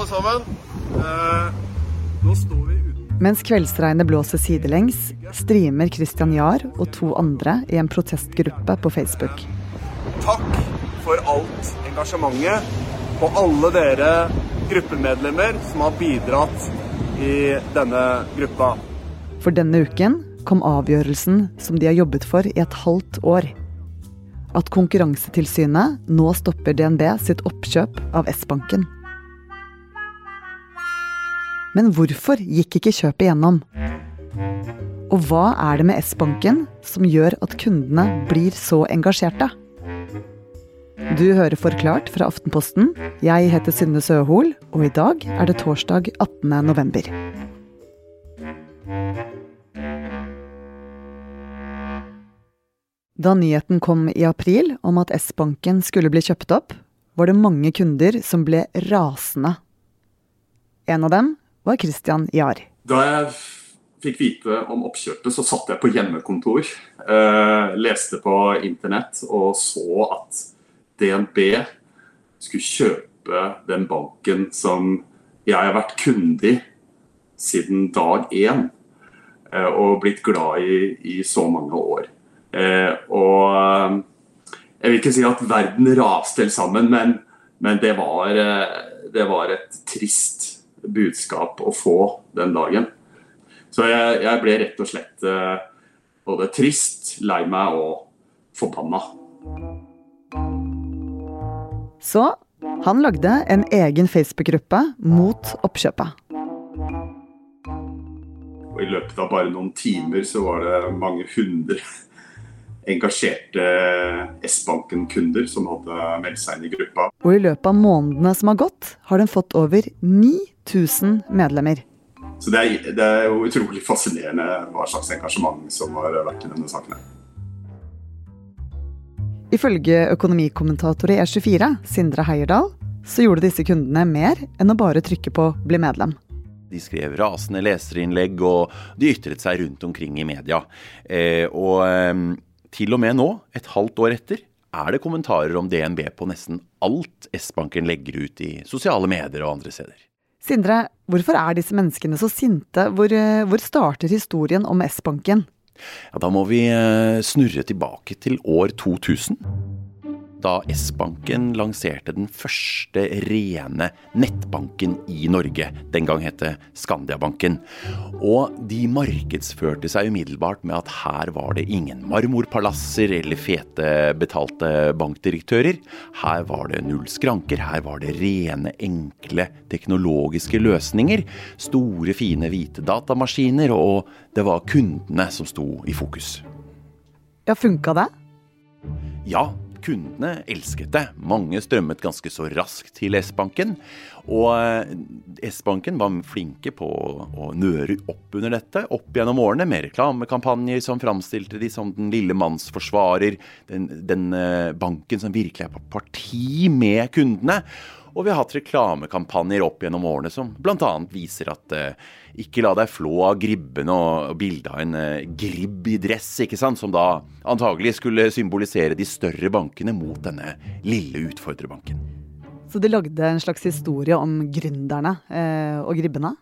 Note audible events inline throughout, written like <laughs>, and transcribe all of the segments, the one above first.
alle sammen. Eh, nå står vi Mens kveldsregnet blåser sidelengs, streamer Christian Jahr og to andre i en protestgruppe på Facebook. Takk for alt engasjementet og alle dere gruppemedlemmer som har bidratt i denne gruppa. For denne uken kom avgjørelsen som de har jobbet for i et halvt år. At Konkurransetilsynet nå stopper DNB sitt oppkjøp av S-banken. Men hvorfor gikk ikke kjøpet gjennom? Og hva er det med S-banken som gjør at kundene blir så engasjerte? Du hører Forklart fra Aftenposten. Jeg heter Synne Søhol, og i dag er det torsdag 18. november. Da nyheten kom i april om at S-banken skulle bli kjøpt opp, var det mange kunder som ble rasende. En av dem var Christian Jahr. Da jeg fikk vite om oppkjøpet, så satt jeg på hjemmekontor. Eh, leste på internett og så at DNB skulle kjøpe den banken som jeg har vært kunde i siden dag én. Eh, og blitt glad i i så mange år. Eh, og eh, jeg vil ikke si at verden raste helt sammen, men, men det, var, eh, det var et trist budskap å få den dagen. Så jeg, jeg ble rett og slett eh, både trist, lei meg og forbanna. Så han lagde en egen Facebook-gruppe mot oppkjøpet. Og I løpet av bare noen timer så var det mange hundre engasjerte S-banken-kunder som hadde meldt seg inn i gruppa. Og i løpet av månedene som har gått, har den fått over 9000 medlemmer. Så det er, det er jo utrolig fascinerende hva slags engasjement som har vært i denne saken. Ifølge økonomikommentator i E24, Sindre Heierdal, så gjorde disse kundene mer enn å bare trykke på 'bli medlem'. De skrev rasende leserinnlegg, og de ytret seg rundt omkring i media. Eh, og eh, til og med nå, et halvt år etter, er det kommentarer om DNB på nesten alt S-banken legger ut i sosiale medier og andre steder. Sindre, hvorfor er disse menneskene så sinte? Hvor, eh, hvor starter historien om S-banken? Ja, da må vi eh, snurre tilbake til år 2000. Da S-banken lanserte den første rene nettbanken i Norge. Den gang het det Skandiabanken. Og de markedsførte seg umiddelbart med at her var det ingen marmorpalasser eller fete betalte bankdirektører. Her var det null skranker. Her var det rene, enkle teknologiske løsninger. Store, fine hvite datamaskiner. Og det var kundene som sto i fokus. Ja, funka det? Ja, kundene elsket det. Mange strømmet ganske så raskt til S-banken. Og eh, S-banken var flinke på å nøre opp under dette opp gjennom årene med reklamekampanjer som framstilte de som den lille manns forsvarer, den, den eh, banken som virkelig er på parti med kundene. Og vi har hatt reklamekampanjer opp gjennom årene som bl.a. viser at eh, ikke la deg flå av gribben og bildet av en eh, gribb i dress, ikke sant, som da antagelig skulle symbolisere de større bankene mot denne lille utfordrerbanken. Så de lagde en slags historie om gründerne eh, og gribbene?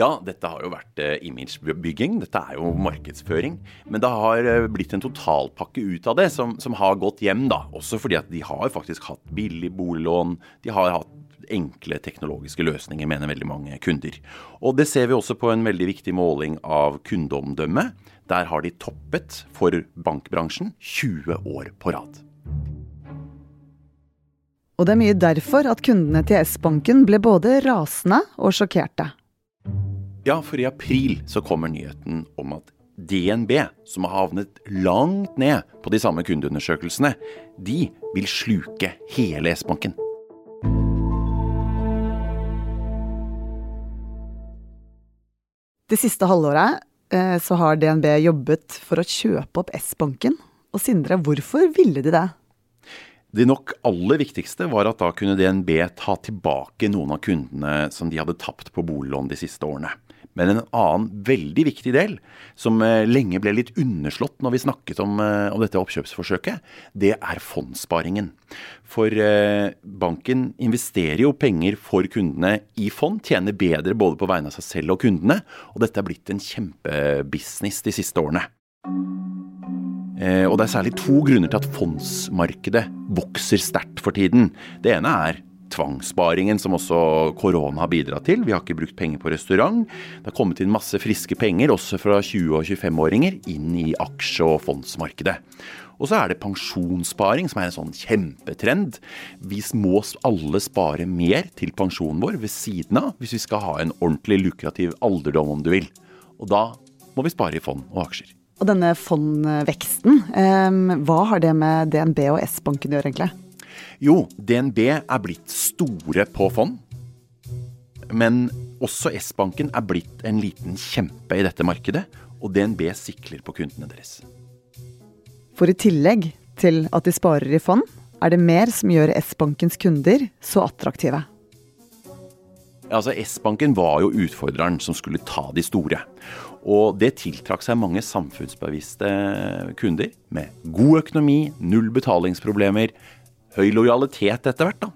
Ja, dette har jo vært eh, imagebygging, dette er jo markedsføring. Men det har eh, blitt en totalpakke ut av det, som, som har gått hjem, da. Også fordi at de har faktisk hatt billig boliglån. De har hatt enkle teknologiske løsninger, mener veldig mange kunder. Og det ser vi også på en veldig viktig måling av kundeomdømme. Der har de toppet for bankbransjen 20 år på rad. Og det er mye derfor at kundene til S-banken ble både rasende og sjokkerte. Ja, for i april så kommer nyheten om at DNB, som har havnet langt ned på de samme kundeundersøkelsene, de vil sluke hele S-banken. Det siste halvåret eh, så har DNB jobbet for å kjøpe opp S-banken. Og Sindre, hvorfor ville de det? Det nok aller viktigste var at da kunne DNB ta tilbake noen av kundene som de hadde tapt på boliglån de siste årene. Men en annen veldig viktig del, som eh, lenge ble litt underslått når vi snakket om, eh, om dette oppkjøpsforsøket, det er fondssparingen. For eh, banken investerer jo penger for kundene i fond, tjener bedre både på vegne av seg selv og kundene, og dette er blitt en kjempebusiness de siste årene. Og det er særlig to grunner til at fondsmarkedet vokser sterkt for tiden. Det ene er tvangssparingen som også korona har bidratt til. Vi har ikke brukt penger på restaurant. Det har kommet inn masse friske penger, også fra 20- og 25-åringer, inn i aksje- og fondsmarkedet. Og så er det pensjonssparing, som er en sånn kjempetrend. Vi må alle spare mer til pensjonen vår ved siden av, hvis vi skal ha en ordentlig lukrativ alderdom, om du vil. Og da må vi spare i fond og aksjer. Og denne fondveksten, eh, hva har det med DNB og S-banken å gjøre, egentlig? Jo, DNB er blitt store på fond. Men også S-banken er blitt en liten kjempe i dette markedet, og DNB sikler på kundene deres. For i tillegg til at de sparer i fond, er det mer som gjør S-bankens kunder så attraktive. Altså, S-banken var jo utfordreren som skulle ta de store. Og det tiltrakk seg mange samfunnsbevisste kunder med god økonomi, null betalingsproblemer, høy lojalitet etter hvert. da.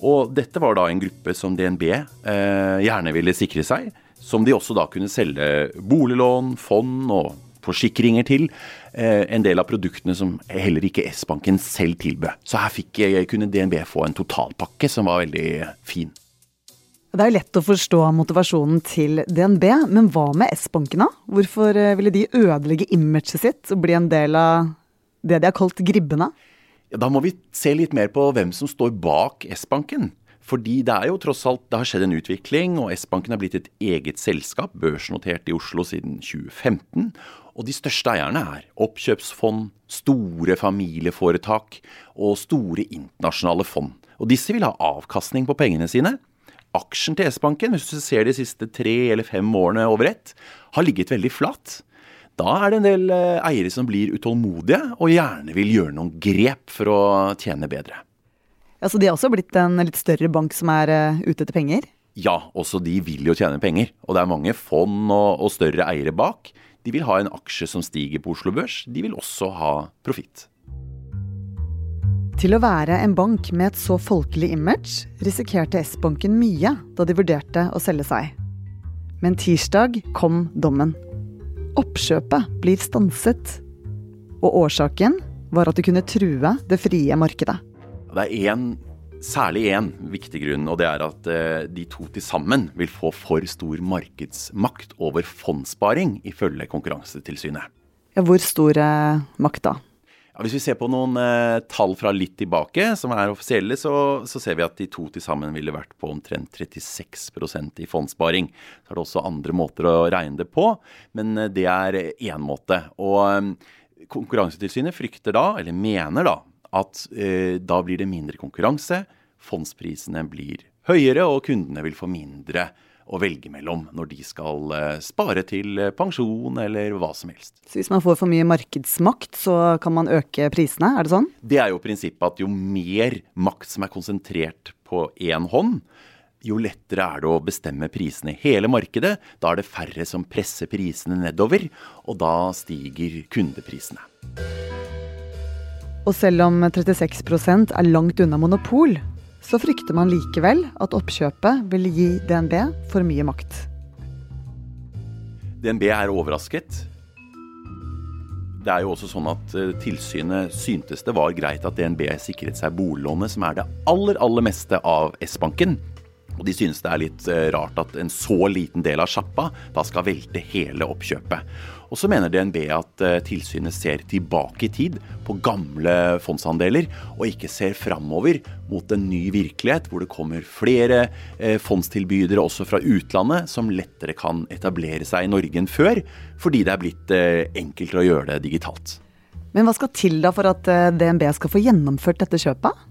Og dette var da en gruppe som DNB eh, gjerne ville sikre seg. Som de også da kunne selge boliglån, fond og forsikringer til. Eh, en del av produktene som heller ikke S-banken selv tilbød. Så her fikk, kunne DNB få en totalpakke som var veldig fin. Det er jo lett å forstå motivasjonen til DNB, men hva med S-banken da? Hvorfor eh, ville de ødelegge imaget sitt og bli en del av det de har kalt gribbene? Ja, da må vi se litt mer på hvem som står bak S-banken. Fordi det er jo tross alt, det har skjedd en utvikling, og S-banken er blitt et eget selskap, børsnotert i Oslo siden 2015. Og de største eierne er oppkjøpsfond, store familieforetak og store internasjonale fond. Og disse vil ha avkastning på pengene sine. Aksjen til S-banken, hvis du ser de siste tre eller fem årene over ett, har ligget veldig flatt. Da er det en del eh, eiere som blir utålmodige og gjerne vil gjøre noen grep for å tjene bedre. Ja, Så de har også blitt en litt større bank som er uh, ute etter penger? Ja, også de vil jo tjene penger. Og det er mange fond og, og større eiere bak. De vil ha en aksje som stiger på Oslo Børs. De vil også ha profitt. Til å være en bank med et så folkelig image risikerte S-banken mye da de vurderte å selge seg. Men tirsdag kom dommen. Oppkjøpet blir stanset. Og årsaken var at det kunne true det frie markedet. Det er en, særlig én viktig grunn, og det er at eh, de to til sammen vil få for stor markedsmakt over fondssparing, ifølge Konkurransetilsynet. Ja, hvor stor eh, makt da? Hvis vi ser på noen eh, tall fra litt tilbake, som er offisielle, så, så, ser vi at de to til sammen ville vært på omtrent 36% i fondssparing. Så er det også andre måter å regne det på, men eh, det er én måte. Og eh, Konkurransetilsynet frykter da, eller mener da, at eh, da blir det mindre konkurranse, fondsprisene blir høyere, og kundene vil få mindre å velge mellom når de skal eh, spare til eh, pensjon eller hva som helst. Så hvis man får for mye markedsmakt, så kan man øke prisene, er det sånn? Det er jo prinsippet at jo mer makt som er konsentrert på én hånd, jo lettere er det å bestemme prisene i hele markedet. Da er det færre som presser prisene nedover, og da stiger kundeprisene. Og selv om 36% er langt unna monopol, så frykter man likevel at oppkjøpet vil gi DNB for mye makt. DNB er overrasket. Det er jo også sånn at eh, Tilsynet syntes det var greit at DNB sikret seg boliglånet, som er det aller, aller meste av S-banken. Og de synes det er litt eh, rart at en så liten del av sjappa da skal velte hele oppkjøpet. Og så mener DNB at eh, tilsynet ser tilbake i tid på gamle fondsandeler, og ikke ser framover mot en ny virkelighet hvor det kommer flere eh, fondstilbydere også fra utlandet som lettere kan etablere seg i Norge enn før, fordi det er blitt enklere å gjøre det digitalt. Men hva skal til da for at DNB skal få gjennomført dette kjøpet?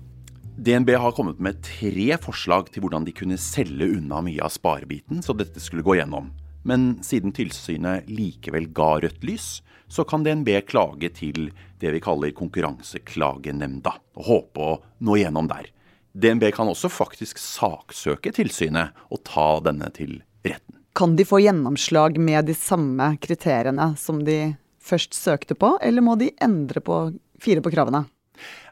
DNB har kommet med tre forslag til hvordan de kunne selge unna mye av sparebiten, så dette skulle gå gjennom. Men siden tilsynet likevel ga rødt lys, så kan DNB klage til det vi kaller Konkurranseklagenemnda, og håpe å nå gjennom der. DNB kan også faktisk saksøke tilsynet og ta denne til retten. Kan de få gjennomslag med de samme kriteriene som de først søkte på, eller må de endre på fire på kravene?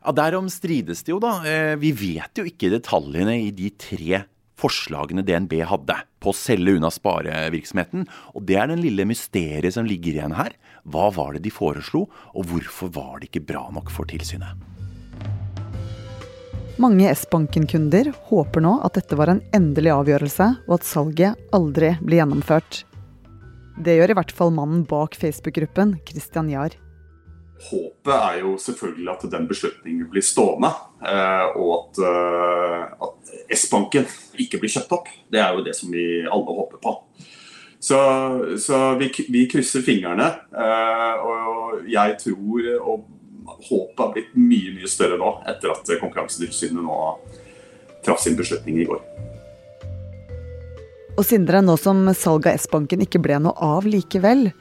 Ja, Derom strides det jo, da. Eh, vi vet jo ikke detaljene i de tre forslagene DNB hadde på å selge unna sparevirksomheten. Og det er den lille mysteriet som ligger igjen her. Hva var det de foreslo, og hvorfor var det ikke bra nok for tilsynet? Mange S-banken-kunder håper nå at dette var en endelig avgjørelse, og at salget aldri blir gjennomført. Det gjør i hvert fall mannen bak Facebook-gruppen, Christian Jahr. Håpet er jo selvfølgelig at den beslutningen blir stående, eh, og at, eh, at S-banken ikke blir kjøpt opp. Det er jo det som vi alle håper på. Så, så vi, vi, krysser fingrene, eh, og jeg tror og håpet har blitt mye mye større nå, etter at Konkurransetilsynet nå traff sin beslutning i går. Og Sindre, nå som salget av S-banken ikke ble noe av likevel,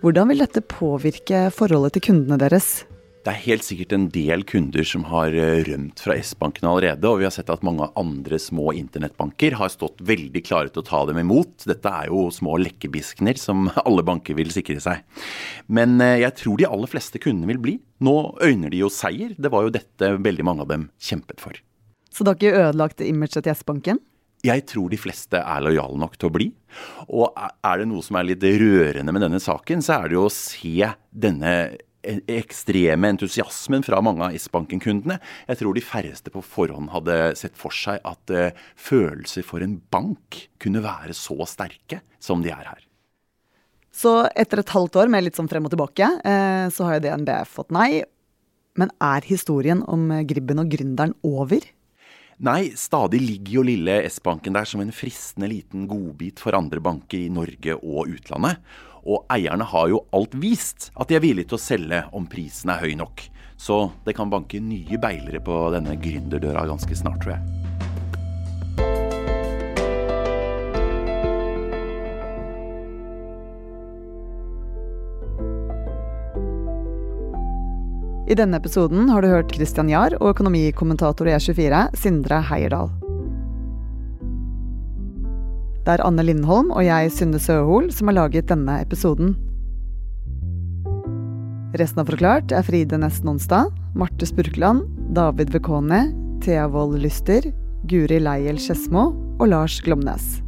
hvordan vil dette påvirke forholdet til kundene deres? Det er helt sikkert en del kunder som har eh, rømt fra S-banken allerede, og vi har sett at mange andre små internettbanker har stått veldig klare til å ta dem imot. Dette er jo små lekkebiskner som <laughs> alle banker vil sikre seg. Men eh, jeg tror de aller fleste kundene vil bli. Nå øyner de jo seier. Det var jo dette veldig mange av dem kjempet for. Så det har ikke ødelagt imaget til S-banken? Jeg tror de fleste er lojale nok til å bli. Og er det noe som er litt rørende med denne saken, så er det jo å se denne ekstreme entusiasmen fra mange av S-banken-kundene. Jeg tror de færreste på forhånd hadde sett for seg at uh, følelser for en bank kunne være så sterke som de er her. Så etter et halvt år med litt sånn frem og tilbake, uh, så har jo DNB fått nei. Men er historien om Gribben og gründeren over? Nei, stadig ligger jo lille S-banken der som en fristende liten godbit for andre banker i Norge og utlandet. Og eierne har jo alt vist at de er villige til å selge om prisen er høy nok. Så det kan banke nye beilere på denne gründerdøra ganske snart, tror jeg. I denne episoden har du hørt Christian Jahr og økonomikommentator i E24, Sindre Heierdal. Det er Anne Lindholm og jeg, Synne Søhol, som har laget denne episoden. Resten av Forklart er Fride Nesten Onsdag, Marte Spurkland, David Vekone, Thea Wold Lyster, Guri Leiel Skedsmo og Lars Glomnes.